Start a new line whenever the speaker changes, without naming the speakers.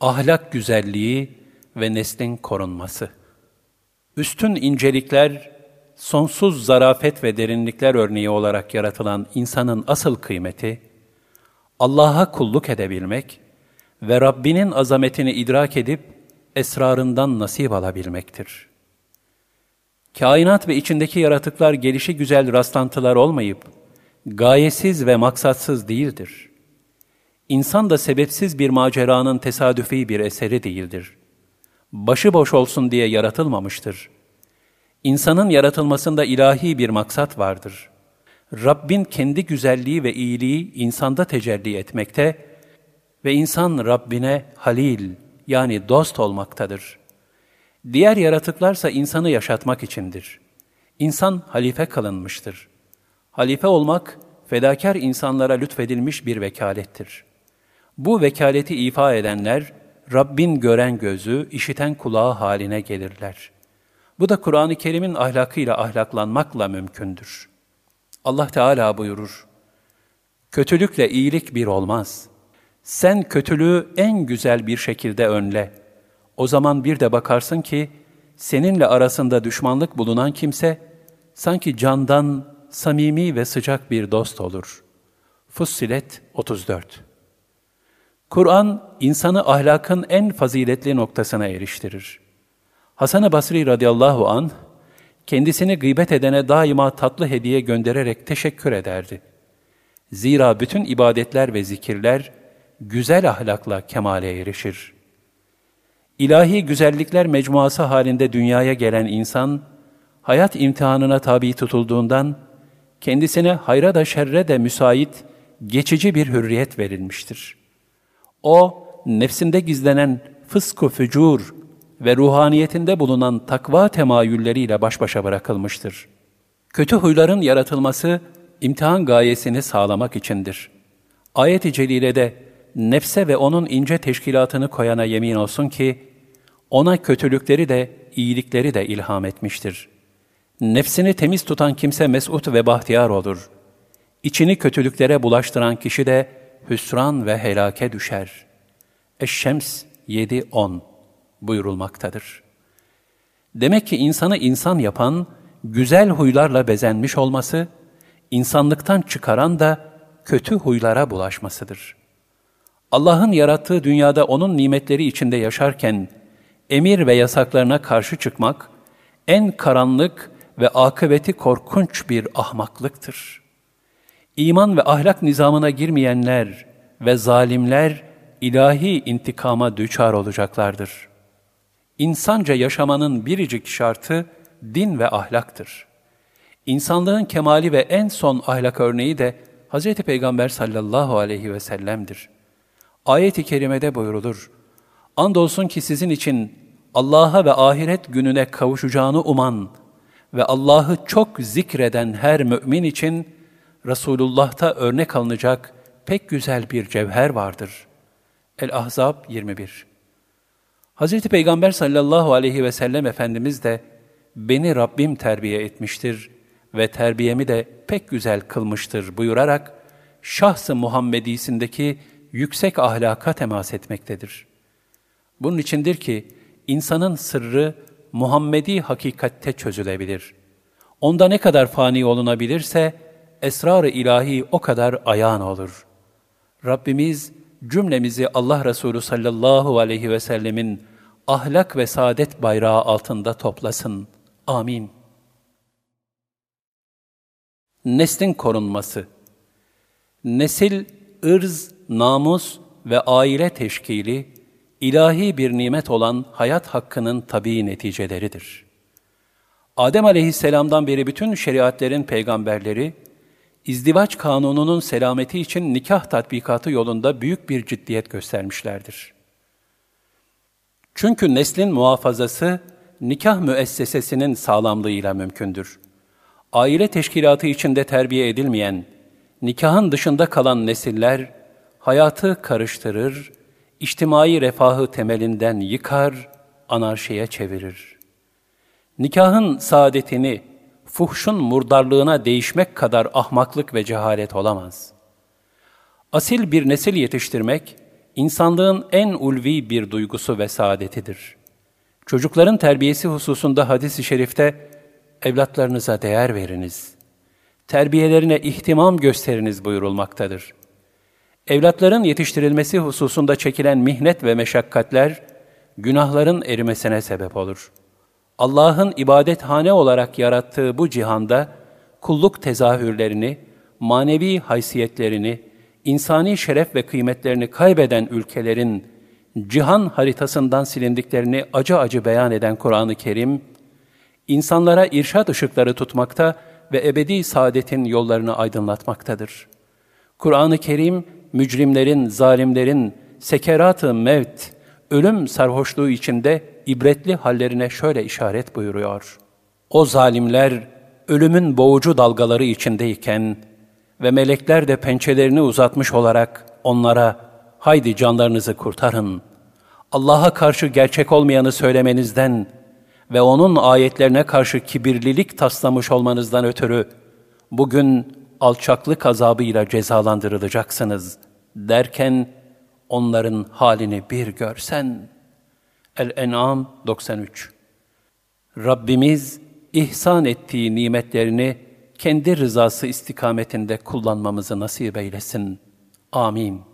Ahlak güzelliği ve neslin korunması. Üstün incelikler, sonsuz zarafet ve derinlikler örneği olarak yaratılan insanın asıl kıymeti, Allah'a kulluk edebilmek ve Rabbinin azametini idrak edip esrarından nasip alabilmektir. Kainat ve içindeki yaratıklar gelişi güzel rastlantılar olmayıp, gayesiz ve maksatsız değildir. İnsan da sebepsiz bir maceranın tesadüfi bir eseri değildir. Başıboş olsun diye yaratılmamıştır. İnsanın yaratılmasında ilahi bir maksat vardır. Rabbin kendi güzelliği ve iyiliği insanda tecelli etmekte ve insan Rabbine halil yani dost olmaktadır. Diğer yaratıklarsa insanı yaşatmak içindir. İnsan halife kılınmıştır. Halife olmak, fedakar insanlara lütfedilmiş bir vekalettir. Bu vekaleti ifa edenler, Rabbin gören gözü, işiten kulağı haline gelirler. Bu da Kur'an-ı Kerim'in ahlakıyla ahlaklanmakla mümkündür. Allah Teala buyurur, Kötülükle iyilik bir olmaz. Sen kötülüğü en güzel bir şekilde önle. O zaman bir de bakarsın ki, seninle arasında düşmanlık bulunan kimse, sanki candan samimi ve sıcak bir dost olur. Fussilet 34 Kur'an, insanı ahlakın en faziletli noktasına eriştirir. Hasan-ı Basri radıyallahu an kendisini gıybet edene daima tatlı hediye göndererek teşekkür ederdi. Zira bütün ibadetler ve zikirler güzel ahlakla kemale erişir. İlahi güzellikler mecmuası halinde dünyaya gelen insan, hayat imtihanına tabi tutulduğundan, kendisine hayra da şerre de müsait, geçici bir hürriyet verilmiştir. O, nefsinde gizlenen fısku fücur ve ruhaniyetinde bulunan takva temayülleriyle baş başa bırakılmıştır. Kötü huyların yaratılması, imtihan gayesini sağlamak içindir. Ayet-i Celile'de, nefse ve onun ince teşkilatını koyana yemin olsun ki, ona kötülükleri de, iyilikleri de ilham etmiştir. Nefsini temiz tutan kimse mesut ve bahtiyar olur. İçini kötülüklere bulaştıran kişi de hüsran ve helake düşer. Eşşems 7-10 buyurulmaktadır. Demek ki insanı insan yapan, güzel huylarla bezenmiş olması, insanlıktan çıkaran da kötü huylara bulaşmasıdır. Allah'ın yarattığı dünyada O'nun nimetleri içinde yaşarken, emir ve yasaklarına karşı çıkmak, en karanlık ve akıbeti korkunç bir ahmaklıktır. İman ve ahlak nizamına girmeyenler ve zalimler, ilahi intikama düçar olacaklardır. İnsanca yaşamanın biricik şartı din ve ahlaktır. İnsanlığın kemali ve en son ahlak örneği de Hz. Peygamber sallallahu aleyhi ve sellem'dir. Ayet-i kerimede buyurulur, Andolsun ki sizin için Allah'a ve ahiret gününe kavuşacağını uman ve Allah'ı çok zikreden her mümin için Resulullah'ta örnek alınacak pek güzel bir cevher vardır. El-Ahzab 21 Hz. Peygamber sallallahu aleyhi ve sellem Efendimiz de beni Rabbim terbiye etmiştir ve terbiyemi de pek güzel kılmıştır buyurarak şahs-ı Muhammedisindeki yüksek ahlaka temas etmektedir. Bunun içindir ki insanın sırrı Muhammedi hakikatte çözülebilir. Onda ne kadar fani olunabilirse esrar-ı ilahi o kadar ayağın olur. Rabbimiz cümlemizi Allah Resulü sallallahu aleyhi ve sellemin ahlak ve saadet bayrağı altında toplasın. Amin. Neslin korunması Nesil, ırz, namus ve aile teşkili, ilahi bir nimet olan hayat hakkının tabii neticeleridir. Adem aleyhisselamdan beri bütün şeriatlerin peygamberleri, izdivaç kanununun selameti için nikah tatbikatı yolunda büyük bir ciddiyet göstermişlerdir. Çünkü neslin muhafazası, nikah müessesesinin sağlamlığıyla mümkündür. Aile teşkilatı içinde terbiye edilmeyen, nikahın dışında kalan nesiller, hayatı karıştırır, içtimai refahı temelinden yıkar, anarşiye çevirir. Nikahın saadetini, fuhşun murdarlığına değişmek kadar ahmaklık ve cehalet olamaz. Asil bir nesil yetiştirmek, insanlığın en ulvi bir duygusu ve saadetidir. Çocukların terbiyesi hususunda hadis-i şerifte, evlatlarınıza değer veriniz, terbiyelerine ihtimam gösteriniz buyurulmaktadır. Evlatların yetiştirilmesi hususunda çekilen mihnet ve meşakkatler, günahların erimesine sebep olur. Allah'ın ibadethane olarak yarattığı bu cihanda, kulluk tezahürlerini, manevi haysiyetlerini, insani şeref ve kıymetlerini kaybeden ülkelerin cihan haritasından silindiklerini acı acı beyan eden Kur'an-ı Kerim, insanlara irşad ışıkları tutmakta ve ebedi saadetin yollarını aydınlatmaktadır. Kur'an-ı Kerim, mücrimlerin, zalimlerin, sekerat-ı mevt, ölüm sarhoşluğu içinde ibretli hallerine şöyle işaret buyuruyor. O zalimler, ölümün boğucu dalgaları içindeyken ve melekler de pençelerini uzatmış olarak onlara, haydi canlarınızı kurtarın, Allah'a karşı gerçek olmayanı söylemenizden ve O'nun ayetlerine karşı kibirlilik taslamış olmanızdan ötürü bugün alçaklık azabıyla cezalandırılacaksınız derken onların halini bir görsen. El-En'am 93 Rabbimiz ihsan ettiği nimetlerini kendi rızası istikametinde kullanmamızı nasip eylesin. Amin.